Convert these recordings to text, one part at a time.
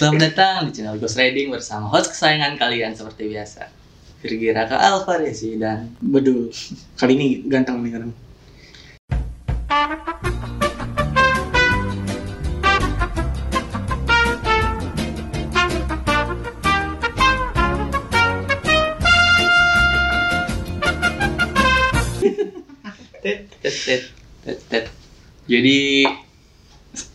Selamat datang di channel Ghost Riding bersama host kesayangan kalian seperti biasa. Virgi Raka Alvarezi dan Bedul. Kali ini ganteng nih kan. Jadi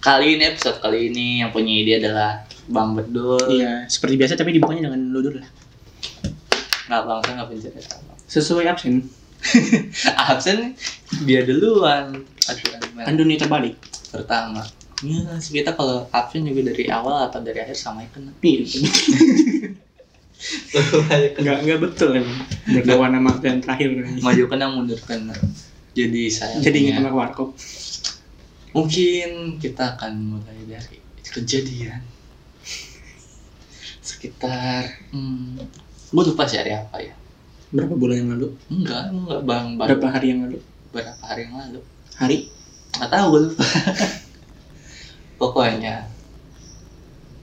kali ini episode kali ini yang punya ide adalah Bang Bedul. Iya, seperti biasa tapi dibukanya dengan ludur lah. Nggak bang, saya nggak pencet sama. Sesuai absen. Absen dia duluan. Aturan main Andoni terbalik. pertama. Ya, kita kalau absen juga dari awal atau dari akhir sama kena. Iya. Enggak enggak betul emang. Berdoa nama dan terakhir. Maju kena mundur kena. Jadi saya Jadi ingat sama warkop. Mungkin kita akan mulai dari kejadian sekitar hmm, gue lupa sih hari apa ya Berapa bulan yang lalu? enggak enggak bang bang Berapa hari yang lalu? berapa hari yang lalu Hari? nggak tahu gue lupa pokoknya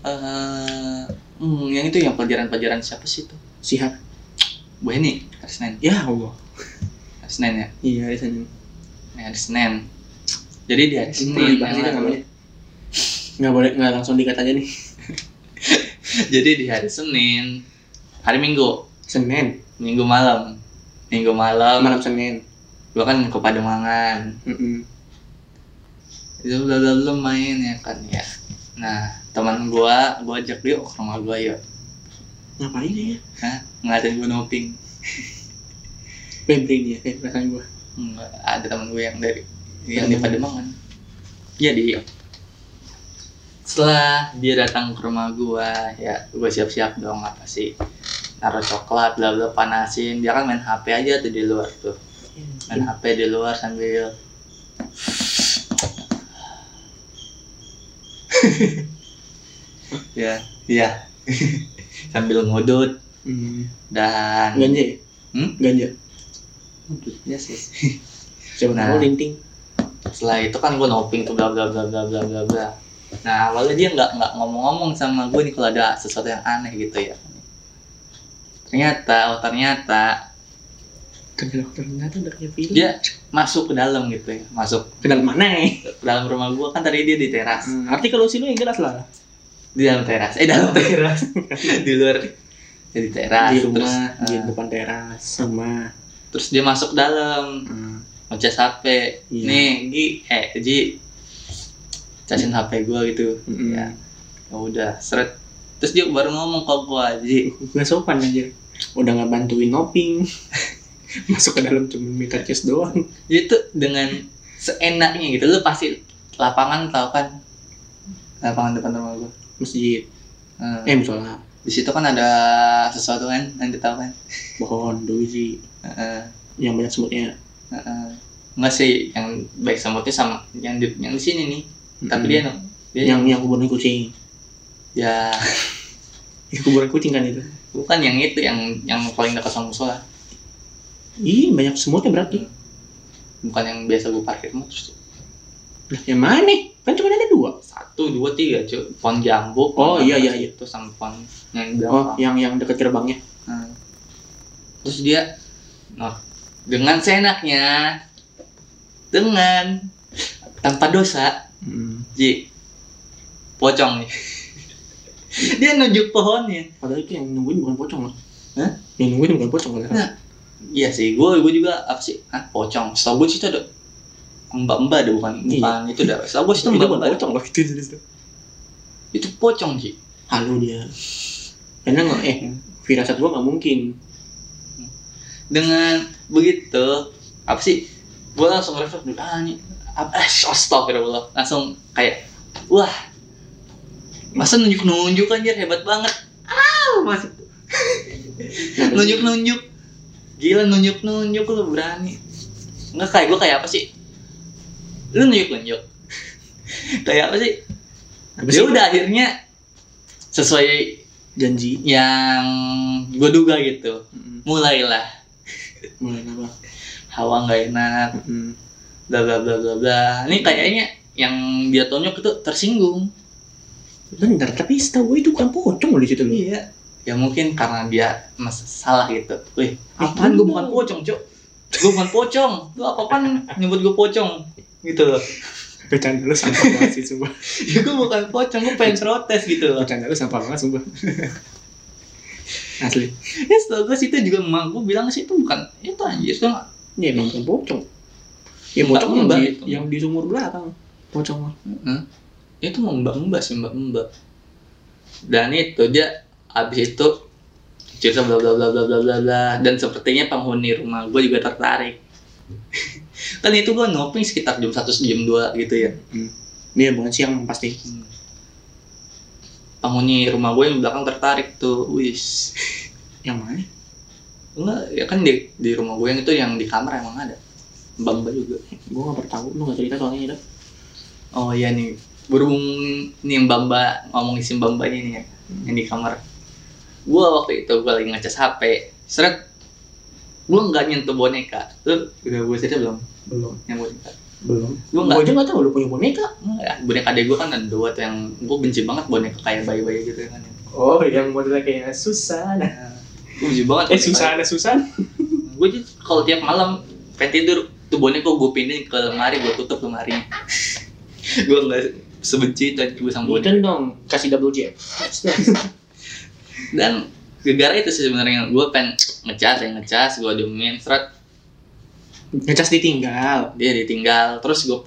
eh hmm, yang itu yang pelajaran-pelajaran siapa sih itu Sihat. Bu Heni hari Senin Ya Allah. hari Senin ya Iya, di sana. Ini hari Senin jadi di hari Ini Senin. Nggak boleh, nggak langsung dikat aja nih. jadi di hari Senin hari Minggu Senin, Minggu malam Minggu malam malam Senin. gua kan ke Pademangan Mm-mm. itu bla bla bla main ya kan ya nah teman gua gua ajak dia ke rumah gua yuk Ngapain ya? Hah? ngeliatin gua noping Febri nih ya, kayak perasaan gua. Enggak, ada teman gue yang dari yang di Pademangan jadi setelah dia datang ke rumah gua ya gua siap-siap dong apa sih naruh coklat bla bla panasin dia kan main HP aja tuh di luar tuh main HP di luar sambil ya iya sambil ngudut Hmm. dan Ganja ya? Hmm? Ganja. ngudutnya sih Siapa Nah. tahu linting. setelah itu kan gue noping tuh bla bla bla bla bla bla bla nah awalnya dia nggak nggak ngomong-ngomong sama gue nih kalau ada sesuatu yang aneh gitu ya ternyata oh ternyata Ternyata ternyata udah kayak film. dia masuk ke dalam gitu ya masuk Ke dalam mana nih? ke dalam rumah gue kan tadi dia di teras Hmm, arti kalau sini yang jelas lah. di dalam teras eh dalam teras di luar ya, di teras di terus rumah, di eh, depan teras, rumah. terus dia masuk dalam Hmm. ngecas HP Iya. nih Gi eh Ji casin HP gue gitu Mm-mm. ya ya udah seret terus dia baru ngomong ke gue Ji Gak sopan aja. Udah nggak bantuin noping. Masuk ke dalam cuma minta cash doang. itu dengan seenaknya gitu lu pasti lapangan tau kan lapangan depan rumah gue Masjid. Eh, musola. di situ kan ada sesuatu kan nanti tahu kan Pohon, biji. Heeh, Yang banyak semutnya. heeh. nggak sih yang baik semutnya sama yang di yang di sini nih tapi dia dia yang yang kuburan kucing. ya Itu kuburan kucing kan itu. bukan yang itu yang yang paling dekat sama musola Ih, banyak semutnya berarti. bukan yang biasa gue parkir motor tuh. Lah, yang mana? Kan cuma ada dua. satu dua tiga cuy pohon jambu Oh, iya, iya, iya. itu sama pohon yang di Oh, yang yang dekat gerbangnya. Nah, terus dia nah, dengan seenaknya dengan tanpa dosa Hmm. Ji pocong nih dia nunjuk pohonnya Padahal itu yang nungguin bukan pocong loh. Hah? Yang nungguin bukan pocong kan? Nah. iya sih gue gue juga apa sih ah pocong setahu gue sih itu ada mbak mbak ada bukan Iya. bukan itu dah setahu gue sih itu itu mbak bukan mbak pocong loh itu itu. itu. itu pocong Ji Halo dia. Karena nggak eh firasat gua nggak mungkin. dengan begitu apa sih gue langsung refleks ah apa eh, astagfirullah. Langsung kayak wah masa nunjuk nunjuk anjir? Hebat banget. Ah mas. Nunjuk nunjuk gila nunjuk nunjuk lu berani. Nggak kayak gue kayak apa sih? Lu nunjuk nunjuk kayak apa sih? Ya udah akhirnya sesuai janji. yang gue duga gitu. Mulailah. Mulai apa? hawa nggak enak. Mm. Bla bla bla bla bla ini kayaknya yang dia tonjok itu tersinggung Bener, tapi setahu gue itu bukan pocong loh di situ loh. iya ya mungkin karena dia salah gitu wih apaan gue bukan pocong cok gue bukan pocong lu apa apaan nyebut gue pocong gitu loh Bercanda lu sampah banget sih, sumpah. ya gue bukan pocong gue pengen protes gitu loh Bercanda lu sampah banget, sumpah. Asli. ya setahu gue situ juga emak gue bilang sih itu bukan itu anjir nggak- Ya emang bukan pocong. Ya Mbak mbak yang di sumur belakang. Pocong. Hah? itu mau mbak mbak sih mbak mbak dan itu dia abis itu cerita bla bla bla bla bla bla bla dan sepertinya penghuni rumah gue juga tertarik kan itu gue noping sekitar jam satu jam dua gitu ya Dia bukan siang pasti. penghuni rumah gue yang belakang tertarik tuh wis Yang mana? enggak ya kan di di rumah gue yang itu yang di kamar emang ada mbak mbak juga. Gue gak pernah tahu, lu gak cerita soalnya ya. oh iya nih. Berhubung nih mbak mbak ngomong isi mbak mbaknya nih ya yang di kamar. Gue waktu itu gue lagi ngecas hp seret. Gue nggak nyentuh boneka. Lu udah gue cerita belum? Belum. yang boneka. Belum. gue Gue nggak? Aja gak tahu lu punya boneka. Enggak, boneka adek gue kan ada dua tuh yang gue benci banget boneka kayak bayi-bayi gitu kan Oh, yang modelnya kayak Susana. gue benci banget Eh, Susana, Susan. gue jadi kalau tiap malam pengen tidur tuh boneka gue pindahin ke lemari gue tutup lemari gue nggak sebenci itu gue sama Bukan dong, kasih double jab. dan gara itu sih sebenarnya gue pengen ngecas yang ngecas gue diemin seret Ngecas ditinggal. dia ditinggal terus gue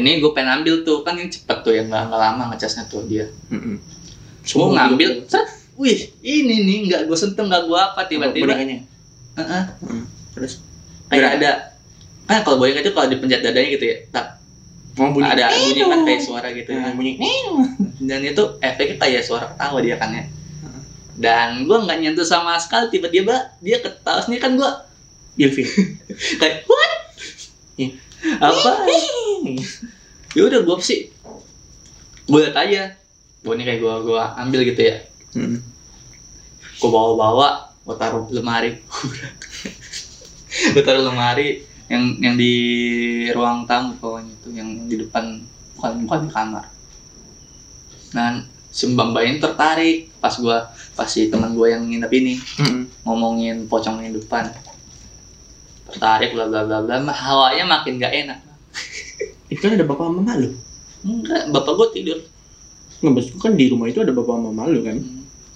ini gue pengen ambil tuh kan ini cepet tuh ya nggak nggak lama ngecasnya tuh dia Heeh. gue ngambil seret wih ini nih nggak gue sentuh nggak gue apa tiba-tiba. Heeh. Heeh. Terus kayak ada kan kalau boneka itu kalau dipencet dadanya gitu ya tak mau bunyi. ada bunyi kan kayak suara gitu ya bunyi dan itu efeknya kayak suara ketawa dia kan ya. Dan gue nggak nyentuh sama sekali tiba-tiba dia ketawa sendiri kan gue Ilfil. kayak what? Iya. apa? Ya udah gue sih? Gue liat aja. Boneka kayak gue gue ambil gitu ya. Heeh. gue bawa-bawa gue taruh lemari gue taruh lemari yang yang di ruang tamu pokoknya itu yang di depan bukan bukan di kamar nah si mbak ini tertarik pas gue pas si teman gue yang nginep ini Heeh. ngomongin pocong yang depan tertarik bla bla bla bla hawanya makin gak enak Itu ada bapak sama mama lu. enggak bapak gue tidur Nggak, kan di rumah itu ada bapak sama mama lu kan.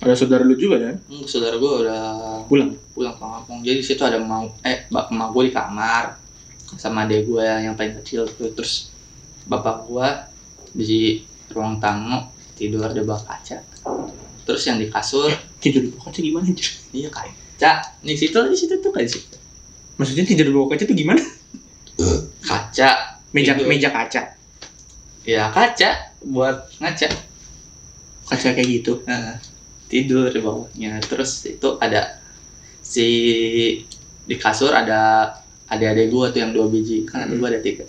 Ada saudara lu juga kan? Enggak, saudara gue udah Pulang. pulang ke kampung jadi di situ ada mau eh bap emak gue di kamar sama adek gue yang paling kecil tuh terus bapak gue di ruang tamu tidur di bawah kaca terus yang di kasur Tidur di bawah kaca gimana anjir? iya kaca di situ di situ tuh kayak situ Maksudnya tidur di bawah kaca itu gimana? kaca Meja Tidur. meja kaca. ya kaca buat ngaca Kaca kayak gitu. Nah, tidur di bawahnya terus itu ada si di kasur ada adik-adik gua tuh yang dua biji. Kan ada gua ada tiga.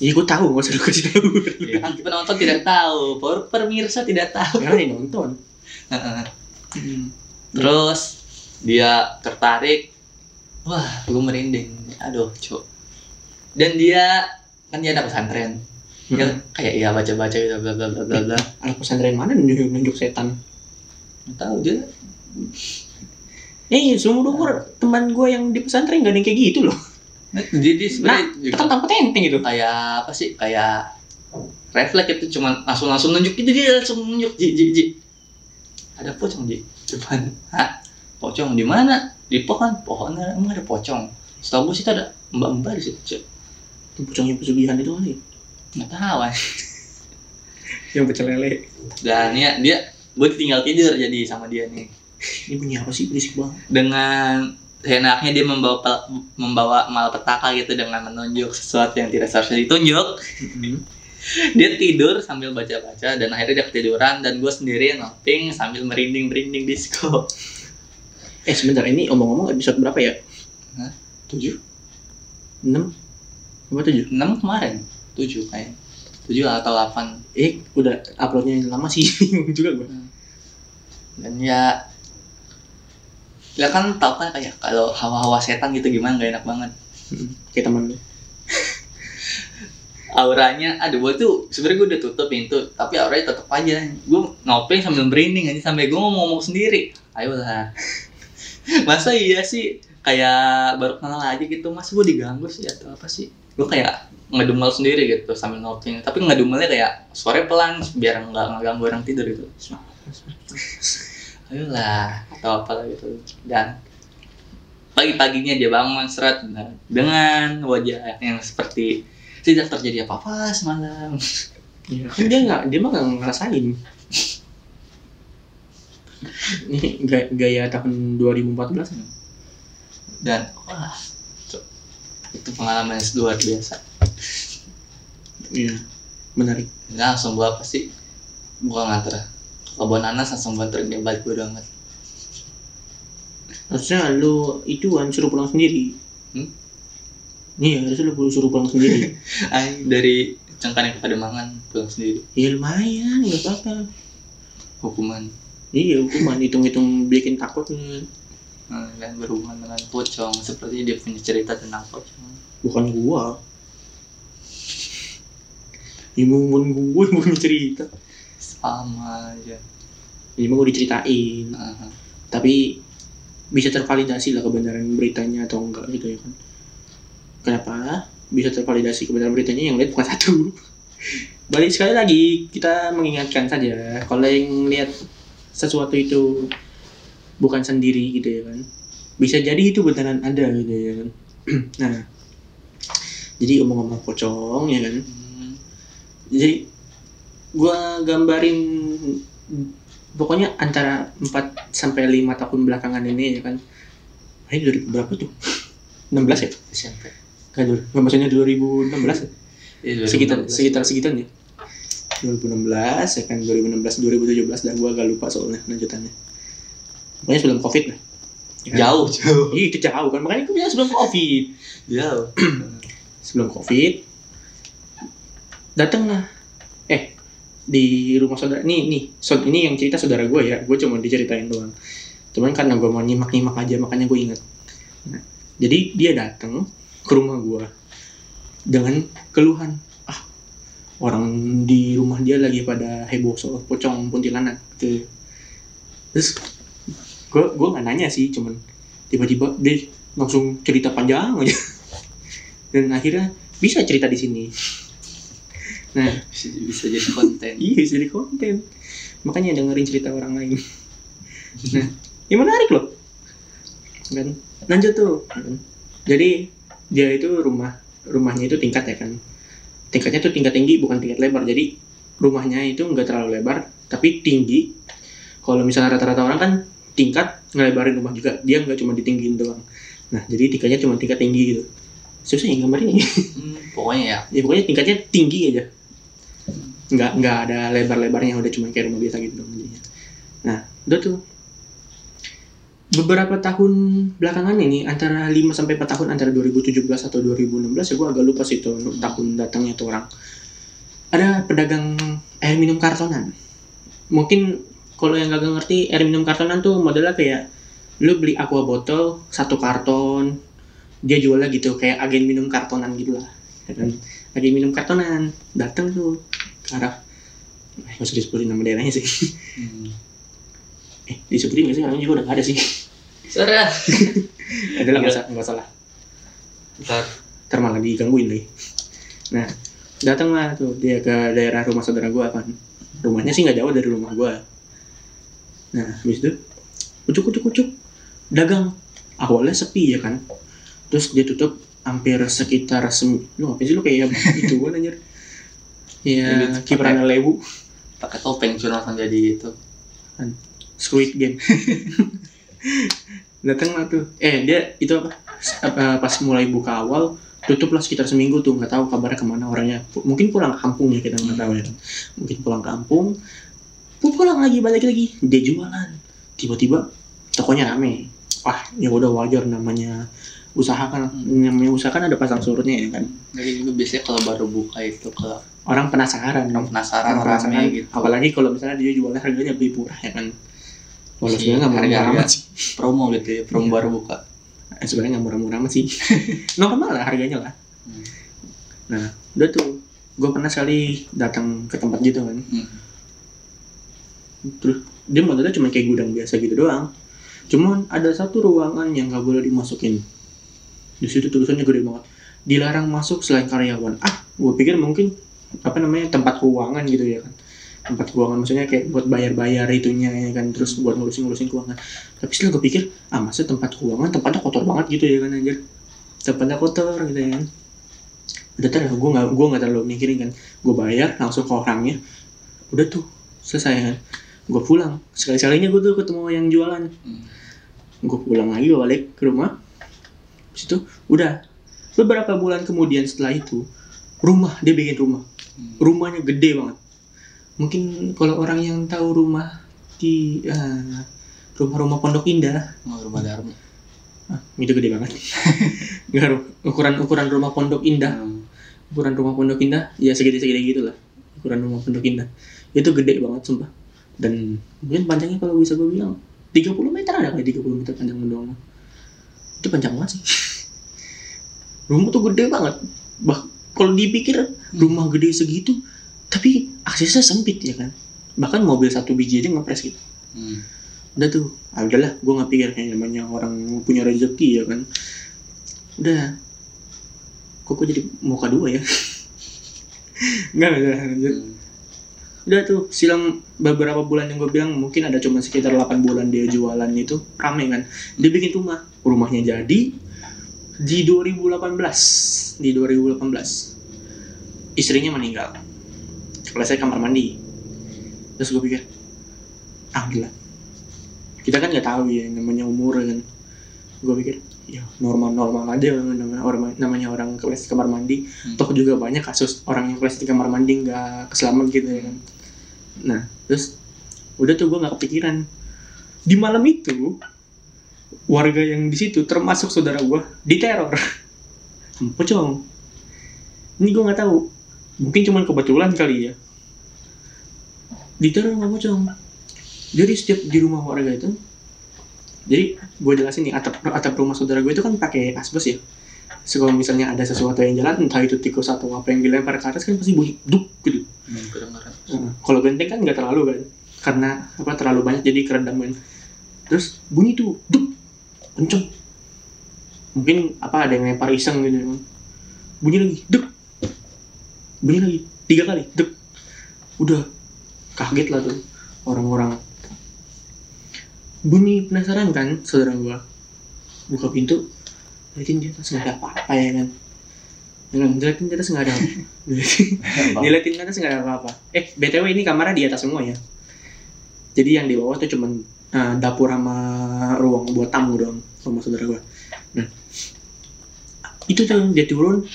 Iya, gue tahu, gak usah lu kasih tahu. ya kan penonton tidak tahu. Per pemirsa tidak tahu. Karena yang nonton. Heeh. terus dia tertarik. Wah gue merinding. Aduh cuk. Dan dia kan dia ada pesantren. Dia Hmm. kayak ya baca baca gitu bla bla bla bla bla. Anak pesantren mana nunjuk, nunjuk setan? Nggak tahu dia Eh, seumur umur teman gue yang di pesantren gak ada yang kayak gitu loh. jadi sebenarnya juga Kan tanpa tenteng gitu. kayak apa sih kayak refleks itu cuma langsung langsung nunjuk itu dia langsung nunjuk ji ji ji ada pocong ji depan Hah? pocong di mana di pohon pohon emang ada pocong setahu gue sih ada mbak mbak di situ Cuk. Pocongnya pesugihan itu kali. nggak tahu ah. Yang pecel lele. dan ya dia gue tinggal tidur jadi sama dia nih. Ini bunyi apa sih? Berisik banget? dengan enaknya dia membawa pel- membawa malapetaka gitu dengan menunjuk sesuatu yang tidak seharusnya ditunjuk. Dia tidur sambil baca-baca dan akhirnya dia ketiduran dan gue sendiri noping sambil merinding-merinding disco. Eh sebentar, ini omong-omong episode berapa ya? tujuh? 6? Apa 7? enam kemarin. Tujuh kayak tujuh atau delapan Eh, udah uploadnya lama sih, juga gue. dan ya ya kan tau kan kayak kalau hawa-hawa setan gitu gimana gak enak banget. Kayak temen lu. auranya aduh gue tuh sebenarnya gue udah tutup pintu tapi auranya tetap aja. Gue ngopeng sambil merinding aja sampai gue ngomong-ngomong sendiri. Ayolah. Masa iya sih? Kayak baru kenal aja gitu mas gue diganggu sih atau apa sih gue kayak ngedumel sendiri gitu sambil ngopeng tapi ngedumelnya kayak suaranya pelan biar nggak ngeganggu orang tidur gitu. Ayolah atau apa gitu. Dan pagi-paginya dia bangun seret nah, dengan wajah yang seperti tidak terjadi apa-apa semalam. Ya, kan dia nggak dia mah nggak ngerasain. Ini gaya, gaya tahun 2014 kan? dan wah itu pengalaman yang luar biasa Iya, menarik. Nggak, langsung gua apa sih bukan nganter ke kebun nanas langsung gua anterin dia balik bodo amat Harusnya lu itu kan suruh pulang sendiri. Hmm? Iya, harusnya lu suruh pulang sendiri. Ay, dari cengkareng ke pademangan pulang sendiri ya lumayan, nggak apa-apa. hukuman Iya, hukuman hitung-hitung bikin takut nih. Nah, dan berhubungan dengan pocong seperti dia punya cerita tentang pocong Bukan gua. Ya bukan gue yang punya cerita. sama aja Ini mah gue diceritain. Aha. tapi bisa tervalidasi lah kebenaran beritanya atau enggak gitu ya kan kenapa bisa tervalidasi kebenaran beritanya yang lihat bukan satu balik sekali lagi kita mengingatkan saja kalau yang lihat sesuatu itu bukan sendiri gitu ya kan. Bisa jadi itu beneran ada gitu ya kan. Nah jadi omong-omong pocong ya kan. Hmm, jadi gua gambarin pokoknya antara 4 sampai 5 tahun belakangan ini ya kan. Ini 2000 berapa tuh? 16 ya? SMP kan nggak maksudnya 2016 ya? Iya, sekitar 2016. sekitar sekitar ya 2016 ya kan 2016 2017 dan gua agak lupa soalnya lanjutannya pokoknya sebelum covid. Lah Ya jauh. jauh. Iya, itu jauh kan. Makanya itu sebelum covid. Jauh. Sebelum covid datang lah eh di rumah saudara. Nih nih. So, ini yang cerita saudara gue ya. Gue cuma diceritain doang. Cuman karena gue mau nyimak nyimak aja makanya gue inget Nah, jadi dia datang ke rumah gue dengan keluhan. Ah orang di rumah dia lagi pada heboh soal pocong kuntilanak gitu. Terus gue gue nggak nanya sih cuman tiba-tiba dia langsung cerita panjang aja. Dan akhirnya bisa cerita di sini. Nah bisa, bisa jadi konten. Iya bisa jadi konten. Makanya dengerin cerita orang lain. Nah ini menarik loh. Kan? Lanjut tuh. Kan. jadi dia itu rumah rumahnya itu tingkat ya kan. Tingkatnya tuh tingkat tinggi bukan tingkat lebar. Jadi rumahnya itu nggak terlalu lebar tapi tinggi. Kalau misalnya rata-rata orang kan tingkat ngelebarin rumah juga. Dia nggak cuma ditinggiin doang. Nah jadi tingkatnya cuma tingkat tinggi gitu. Susah ya gambarnya Hmm, pokoknya ya. Ya pokoknya tingkatnya tinggi aja. Nggak nggak ada lebar-lebarnya udah cuma kayak rumah biasa gitu dong jadinya. Nah udah tuh. Beberapa tahun belakangan ini antara 5 sampai 4 tahun antara 2017 atau 2016 ya gue agak lupa sih tuh tahun datangnya tuh orang. Ada pedagang air minum kartonan. Mungkin kalau yang gak ngerti air minum kartonan tuh modelnya kayak lu beli aqua botol satu karton dia jualnya gitu kayak agen minum kartonan gitu lah ya kan? Agen minum kartonan datang tuh ke arah eh, usah disebutin nama daerahnya sih. Hmm. eh disebutin nggak sih? Orangnya juga udah gak ada sih. Suara. adalah nggak usah nggak salah Ntar. ntar malah digangguin lagi. Nah datanglah tuh dia ke daerah rumah saudara gua kan. Rumahnya sih nggak jauh dari rumah gua nah habis itu kucuk kucuk kucuk dagang. Awalnya sepi ya kan. Terus dia tutup hampir sekitar sem lu apa sih lu kayak itu gua anjir? Ya Ini kiprana lewu. pakai topeng cuma langsung jadi itu. Squid Game. Datang lah tuh. Eh dia itu apa? Pas mulai buka awal tutup lah sekitar seminggu tuh nggak tahu kabarnya ke mana orangnya. Mungkin pulang kampung ya kita nggak tahu ya. Mungkin pulang kampung pu- pulang lagi balik lagi. Dia jualan. Tiba-tiba tokonya rame. Wah ya udah wajar namanya usaha kan. Namanya usaha kan ada pasang surutnya ya kan? Jadi juga biasanya kalau baru buka itu ke orang penasaran. Orang penasaran orang penasaran gitu. Apalagi kalau misalnya dia jualnya harganya lebih murah ya kan? Walau Iya, sebenarnya nggak murah amat sih. promo gitu ya promo Iya. baru buka. Eh, sebenarnya nggak murah-murah amat sih. Normal lah harganya lah. Hmm. nah udah tuh. Gue pernah sekali datang ke tempat gitu kan. Hmm. Terus dia modelnya cuma kayak gudang biasa gitu doang. Cuman ada satu ruangan yang nggak boleh dimasukin. Di situ tulisannya gede banget. Dilarang masuk selain karyawan. Ah gue pikir mungkin apa namanya tempat keuangan gitu ya kan. Tempat keuangan maksudnya kayak buat bayar-bayar itunya ya kan. Terus buat ngurusin-ngurusin keuangan. Tapi setelah gue pikir ah masa tempat keuangan tempatnya kotor banget gitu ya kan anjir. Tempatnya kotor gitu ya kan. Udah tar gue nggak gue nggak terlalu mikirin kan. Gue bayar langsung ke orangnya. Udah tuh selesai kan gue pulang. Sekali sekalinya gue tuh ketemu yang jualan. Hmm. gue pulang lagi gue balik ke rumah. Habis itu udah. Beberapa bulan kemudian setelah itu rumah dia bikin rumah. Hmm. rumahnya gede banget. Mungkin kalau orang yang tahu rumah di eh, rumah-rumah Pondok Indah. Oh, rumah Dharma. ah, itu gede banget. Nggak ukuran ukuran rumah Pondok Indah. Hmm. ukuran rumah Pondok Indah ya segede segede gitu lah. Ukuran rumah Pondok Indah. Itu gede banget sumpah dan mungkin panjangnya kalau bisa gue bilang 30 meter ada kali 30 meter panjang doang itu panjang banget sih. Rumah tuh gede banget. Bah kalau dipikir rumah gede segitu tapi aksesnya sempit ya kan? Bahkan mobil satu biji aja ngepres gitu. Hmm. udah tuh ah udahlah gue nggak pikir kayak namanya orang punya rezeki ya kan? Udah. Kok gue jadi muka dua ya? Nggak nggak lanjut Hmm. Udah tuh silang beberapa bulan yang gue bilang mungkin ada cuma sekitar 8 bulan dia jualan itu rame kan? Dia bikin rumah. Rumahnya jadi di 2018 di 2018 istrinya meninggal. Selesai kamar mandi. Terus gue pikir ah gila. Kita kan nggak tahu ya namanya umur kan. Gue pikir ya normal normal aja namanya orang namanya orang kelas kamar mandi. Hmm. toh juga banyak kasus orang yang kelas di kamar mandi nggak keselamat gitu ya kan nah terus udah tuh gue nggak kepikiran. Di malam itu warga yang di situ termasuk saudara gue diteror. Pocong ini gue nggak tahu. Mungkin cuman kebetulan kali ya. Diteror sama pocong jadi setiap di rumah warga itu jadi gue jelasin nih atap atap rumah saudara gue itu kan pakai asbes ya kalau misalnya ada sesuatu yang jalan entah itu tikus atau apa yang dilempar ke atas kan pasti bunyi duk gitu. Hmm. Nah, kalau genteng kan nggak terlalu kan karena apa terlalu banyak jadi keredam kan. Terus bunyi tuh duk kenceng. Mungkin apa ada yang lempar iseng gitu kan. bunyi lagi duk bunyi lagi tiga kali duk udah kaget lah tuh orang-orang. Bunyi penasaran kan saudara gua. Buka pintu liatin di atas nggak ada apa-apa ya kan kan, diliatin di atas nggak ada apa Diliatin ke atas nggak ada apa-apa. Eh, BTW ini kamarnya di atas semua ya. Jadi yang di bawah tuh cuman eh, dapur sama ruang buat tamu doang sama saudara gua. Nah, itu tuh dia turun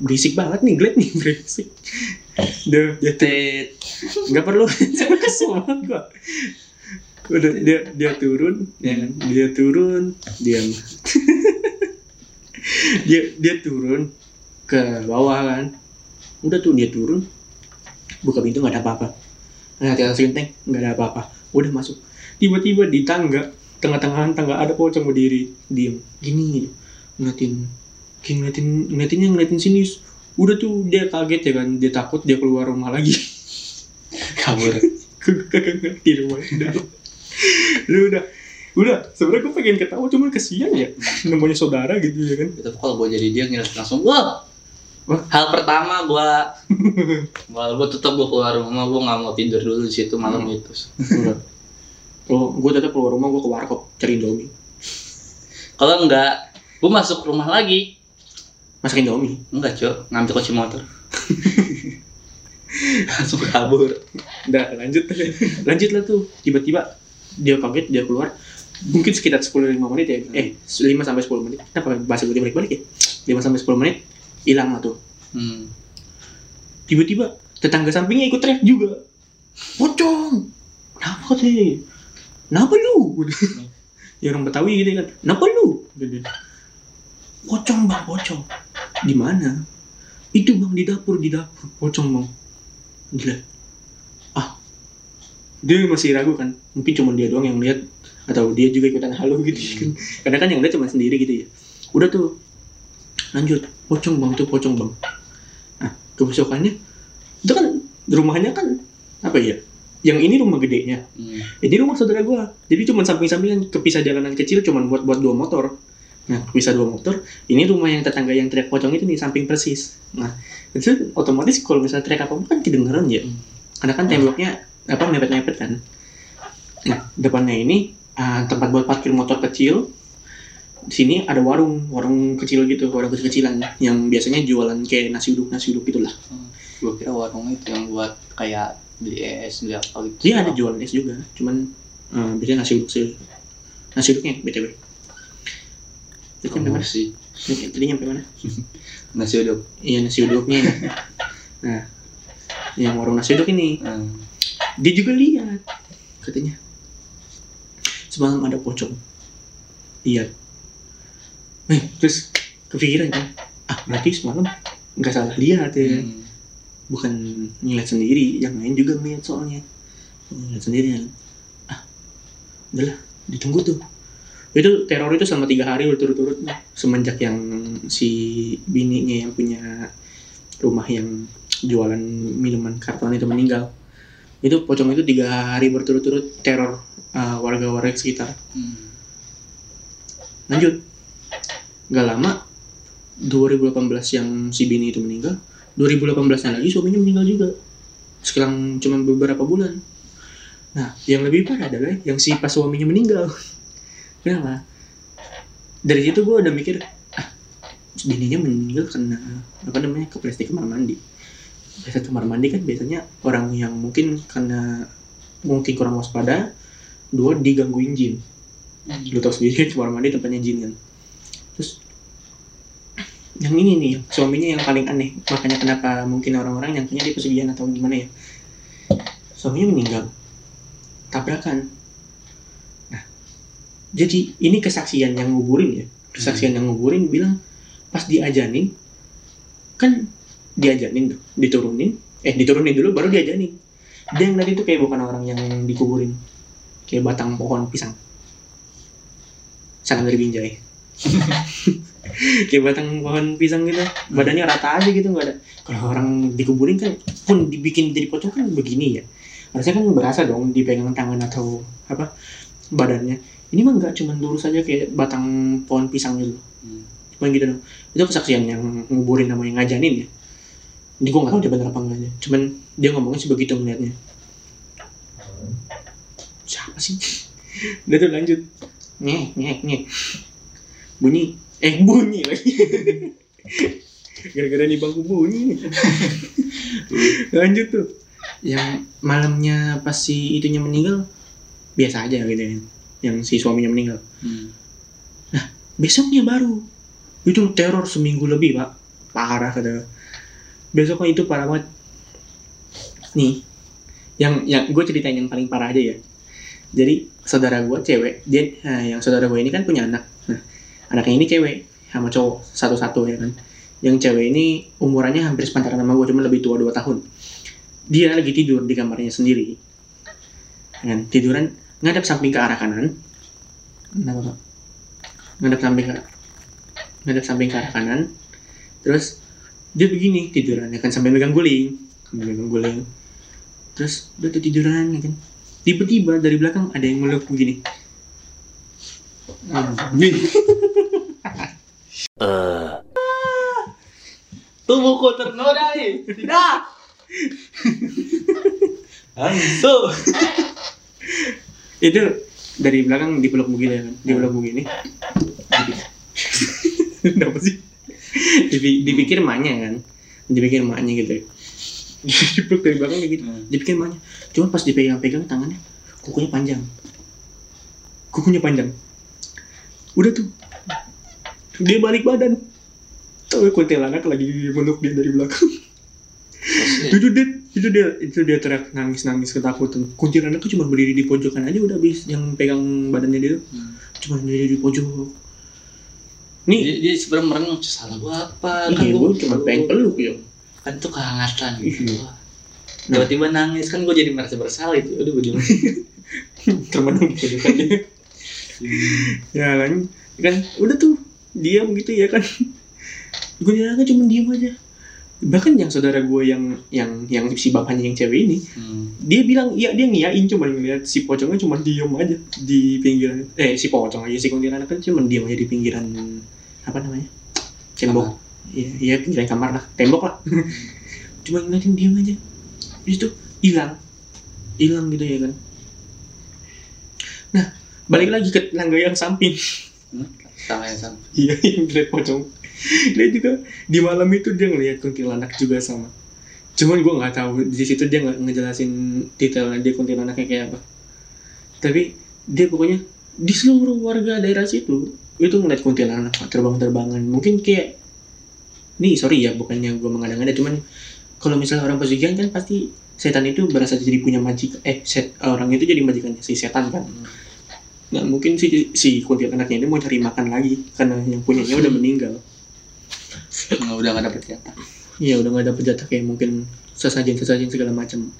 berisik banget nih, glad nih berisik. Dia Tit. nggak perlu kesel banget gua. Udah dia dia turun, ya kan? Dia turun, diam. dia dia turun ke bawah kan. Udah tuh dia turun, buka pintu nggak ada apa-apa. Nah, di atas genteng nggak ada apa-apa. Udah masuk. Tiba-tiba di tangga, tengah-tengahan tangga ada pocong berdiri, diem. Gini, ngeliatin, kayak ngeliatin, ngeliatinnya ngeliatin sini. Udah tuh dia kaget ya kan, dia takut dia keluar rumah lagi. Kabur. kagak ngerti rumah lu udah udah sebenarnya gue pengen ketawa cuman kesian ya namanya saudara gitu ya kan Tapi kalau gue jadi dia ngira langsung wah. Hal pertama gue, gua gue tetap gue keluar rumah gue nggak mau tidur dulu di situ malam Hmm. itu. oh gue tetap keluar rumah gue ke warkop cari indomie Kalau enggak, gue masuk rumah lagi. masak indomie Enggak cok, ngambil kunci motor. Langsung kabur. udah lanjut lanjut lah tuh tiba-tiba dia kaget dia keluar. Mungkin sekitar 10 5 menit ya. Eh 5 sampai 10 menit. Kenapa bahasa gue balik balik ya. 5 sampai 10 menit hilang lah tuh. Hmm. tiba-tiba tetangga sampingnya ikut teriak juga. Pocong! Kenapa sih? Kenapa lu? Ya orang betawi gitu kan. Kenapa lu? Pocong bang pocong. Di mana? Itu bang di dapur di dapur. Pocong bang. Gila dia masih ragu kan mungkin cuma dia doang yang lihat atau dia juga ikutan halu gitu kan. Karena kan yang lihat cuma sendiri gitu ya. Udah tuh lanjut pocong bang tuh pocong bang. Nah kebesokannya itu kan rumahnya kan apa ya yang ini rumah gedenya. Hmm. ini rumah saudara gua. Jadi cuma samping-sampingan kepisah jalanan kecil cuma buat buat dua motor. Nah kepisah dua motor ini rumah yang tetangga yang teriak pocong itu nih samping persis. Nah itu otomatis kalau misalnya teriak apa kan kedengeran ya. Hmm. karena kan temboknya apa mepet-mepet kan nah depannya ini ah, tempat buat parkir motor kecil di sini ada warung warung kecil gitu warung kecil-kecilan yang biasanya jualan kayak nasi uduk nasi uduk gitulah Gue kira warung itu yang buat kayak beli es, beli apa gitu. dia ada jualan es juga cuman eh, biasanya nasi uduk sih nasi uduknya btw Tadi nyampe mana? Promosi. Tadi nyampe mana? Nasi uduk. Iya nasi uduknya. nah, yang warung nasi uduk ini Hmm. Dia juga lihat katanya. Semalam ada pocong. Lihat eh terus kepikiran kan? Ah berarti semalam nggak salah lihat ya. Hmm. bukan ngeliat sendiri yang lain juga ngeliat soalnya. Ngeliat sendiri kan? Ah udahlah ditunggu tuh. Itu teror itu selama tiga hari berturut-turut semenjak yang si bininya yang punya rumah yang jualan minuman karton itu meninggal itu pocong itu tiga hari berturut-turut teror uh, warga-warga sekitar. Hmm. lanjut. Nggak lama 2018 yang si bini itu meninggal 2018 nya lagi suaminya meninggal juga. Sekarang cuma beberapa bulan. Nah yang lebih parah adalah yang si pas suaminya meninggal. Kenapa? Dari situ gue udah mikir ah bininya meninggal karena apa namanya kepleset kamar mandi kepleset kamar mandi kan biasanya orang yang mungkin karena mungkin kurang waspada dua digangguin jin. Lu tau sendiri kan kamar mandi tempatnya jin kan. Terus yang ini nih suaminya yang paling aneh. Makanya kenapa mungkin orang-orang yang punya dia pesugihan atau gimana ya? Suaminya meninggal. Tabrakan. Nah jadi ini kesaksian yang nguburin ya. Kesaksian yang nguburin bilang pas diajanin kan diajanin tuh diturunin. Eh diturunin dulu baru diajanin. Dia yang tadi tuh kayak bukan orang yang dikuburin. Kayak batang pohon pisang. Sangat dari binjai kayak batang pohon pisang gitu. Badannya rata aja gitu nggak ada. Kalau orang dikuburin kan pun dibikin jadi pocong kan begini ya. Harusnya kan berasa dong dipegang tangan atau apa badannya. Ini mah nggak cuman lurus aja kayak batang pohon pisang gitu. Hmm. cuman gitu dong. Itu kesaksian yang nguburin sama yang ngajanin ya ini gue nggak tahu dia benar apa enggaknya. Cuman dia ngomongnya sebegitu ngeliatnya. Siapa sih? Udah tuh lanjut. Nyek nyek nyek bunyi. Eh bunyi lagi. Gara-gara di bangku bunyi. Nih lanjut tuh. Yang malamnya pas si itunya meninggal biasa aja gitu ya. Yang si suaminya meninggal. Hmm. besoknya baru. Itu teror seminggu lebih pak. Parah kata besoknya itu parah banget. Nih yang yang gue ceritain yang paling parah aja ya. Jadi saudara gue cewek dia nah, yang saudara gue ini kan punya anak. Nah anaknya ini cewek sama cowok satu-satu ya kan. Yang cewek ini umurannya hampir sepantaran sama gue cuma lebih tua dua tahun. Dia lagi tidur di kamarnya sendiri. Kan tiduran ngadap samping ke arah kanan. Ngadap samping ke ngadap samping ke arah kanan. Terus dia begini tiduran ya kan sambil megang guling sambil megang guling. Terus udah tuh tiduran ya kan. Tiba-tiba dari belakang ada yang meluk begini. Nih, Tubuhku ternodai. Tidak. Hantu. itu dari belakang dipeluk begini ya kan. Dipeluk begini. Kenapa sih dipikir emaknya kan. Dipikir emaknya gitu. Dipeluk dari belakang gitu. Hmm. dipikir emaknya. Cuma pas dipegang-pegang tangannya kukunya panjang. Kukunya panjang. Udah tuh. Dia balik badan. Tapi kuntilanak lagi meluk dia dari belakang. Itu dia itu dia itu dia teriak nangis nangis ketakutan. Kuntilanak tuh cuma berdiri di pojokan aja udah habis yang pegang badannya dia Hmm. cuma berdiri di pojok nih Dia, dia sebenarnya merenung salah gua apa? iya gua gue cuma pengen peluk ya kan tuh kehangatan gitu. Iya. Tiba-tiba nangis kan gue jadi merasa bersalah itu. Udah gue diem. termenung di pojokannya ya kan kan udah tuh diam gitu ya kan kuntilanaknya cuma diam aja bahkan yang saudara gue yang yang yang si bapaknya yang cewek ini Hmm. dia bilang iya dia ngiyain cuma ngeliat si pocongnya cuma diem aja di pinggiran eh si pocong aja si kuntilanak kan cuma diem aja di pinggiran apa namanya? Tembok. Iya iya pinggiran kamar lah. Tembok lah. Cuma ngeliatin diem aja. Habis itu hilang. Hilang gitu ya kan. Nah balik lagi ke tangga yang samping. Hmm. Sama yang sama. iya yang dilihat pocong. Dia juga di malam itu dia ngeliat kuntilanak juga sama. Cuman gue nggak tahu di situ dia nggak ngejelasin detailnya dia kuntilanaknya kayak apa. Tapi dia pokoknya di seluruh warga daerah situ itu ngeliat kuntilanak terbang-terbangan mungkin kayak nih sorry ya bukannya gue mengada-ngada cuman kalau misalnya orang pesugihan kan pasti setan itu berasa jadi punya majikan eh set, orang itu jadi majikannya si setan kan Nah, mungkin si, si kuntilanaknya ini mau cari makan lagi karena yang punyanya udah meninggal. Nggak, udah nggak dapet jatah. Iya, udah nggak dapet jatah kayak mungkin sesajen-sesajen segala macam.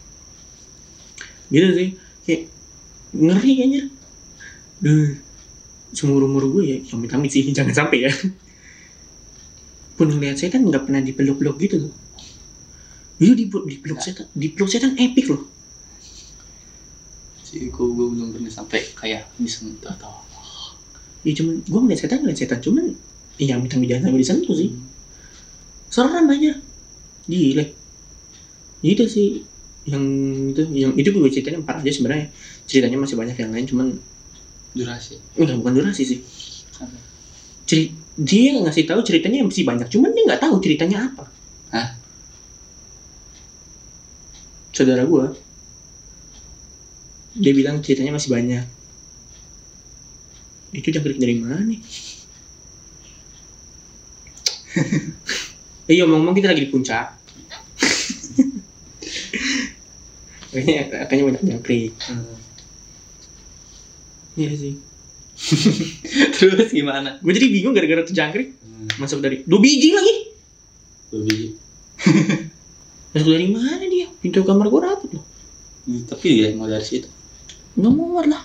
Gitu sih, kayak ngeri kayaknya. Duh, seumur umur gue ya, yang amit sih jangan sampai ya. Pun ngeliat setan nggak pernah dipeluk-peluk gitu loh. Iya dipeluk, dipeluk setan, dipeluk setan epic loh. Sih, gue, gue belum pernah sampai kayak disentuh atau. Ya cuman gue ngeliat setan ngeliat setan cuman ya amit amit jangan sampai disentuh sih. serem aja gile itu sih yang itu yang itu gue ceritanya empat aja sebenarnya ceritanya masih banyak yang lain cuman Durasi. enggak bukan durasi sih Apa? Ceri dia ngasih tahu ceritanya masih banyak cuman dia nggak tahu ceritanya apa Hah? saudara gue dia bilang ceritanya masih banyak itu jangkrik dari mana nih Iya ngomong kita lagi di puncak. Kayaknya kayaknya banyak jangkrik. Iya sih. Terus gimana? Gue jadi bingung gara-gara tuh jangkrik Hmm. masuk dari dua biji lagi. Dua biji. Masuk dari mana dia? Pintu kamar gue rapat loh. Tapi ya mau dari situ. Nomor lah.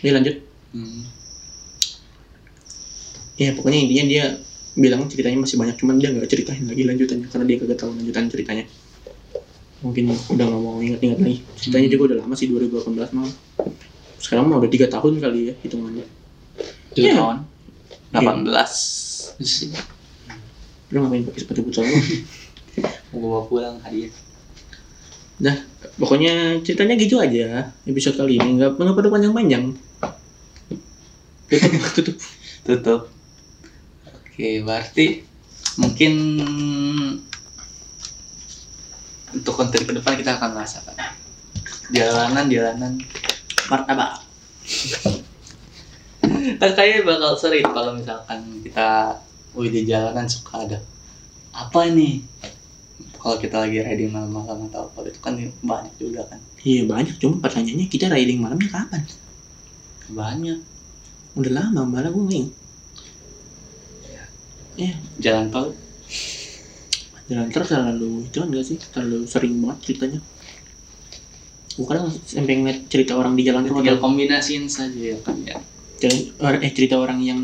Ya lanjut. Hmm. Ya pokoknya intinya dia bilang ceritanya masih banyak cuman dia nggak ceritain lagi lanjutannya karena dia kagak tahu lanjutan ceritanya. Mungkin udah nggak mau ingat-ingat lagi. Ceritanya Hmm. juga udah lama sih 2018 malah. Sekarang mah udah tiga tahun kali ya hitungannya. Tujuh Iya. tahun. 18. Sih. Lu ngapain pakai sepatu futsal lu? Mau bawa pulang hadiah. Pokoknya ceritanya gitu aja episode kali ini nggak nggak perlu panjang-panjang. Tutup, tutup. Tutup. Oke, berarti mungkin untuk konten ke depan kita akan apa? Jalanan-jalanan martabak. kan kayaknya bakal sering kalau misalkan kita wih di jalanan suka ada apa nih kalau kita lagi riding malam-malam atau apa itu kan banyak juga kan. Iya banyak. Cuma pertanyaannya kita riding malamnya kapan? banyak. Udah lama malah gue nggak Ya jalan tol. Jalan terus terlalu itu enggak sih terlalu sering banget ceritanya. Gue kadang sampai ngeliat cerita orang di jalan tinggal kombinasiin saja ya kan ya. Eh cerita orang yang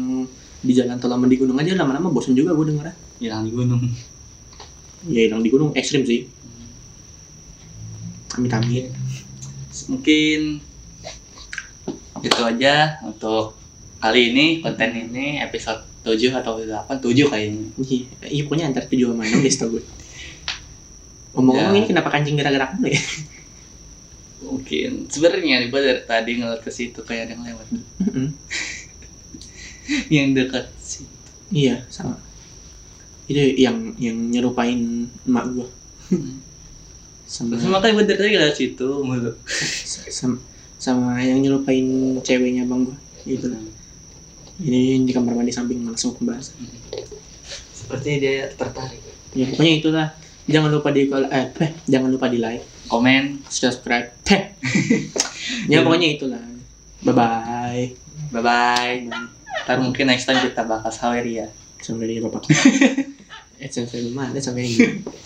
di jalan tol di gunung aja lama-lama bosan juga gue denger. Hilang di gunung. Ya hilang di gunung ekstrim sih. Amit-amit. Mungkin itu aja untuk kali ini konten ini episode 7 atau 8 7 kayaknya. Iya iya, pokoknya antar tujuh sama enam deh setau gue ngomong-ngomong Ya. ini kenapa kancing gerak-gerak mulu ya mungkin. Sebenarnya gue dari tadi ngeliat ke situ kayak ada yang lewat. Mm-mm. yang dekat sih iya sama. Itu yang yang nyerupain emak gue sama terus makanya gue dari tadi ngeliat situ mulu sama, sama yang nyerupain ceweknya bang gue gitu ini di kamar mandi samping langsung pembahasan sepertinya dia tertarik. Ya pokoknya itulah. Jangan lupa di eh, eh jangan lupa di like komen subscribe. Ya pokoknya itulah. Bye bye bye bye ntar mungkin next time kita bahas Haweria sampai di bapak eh sampai mana? Sampai ini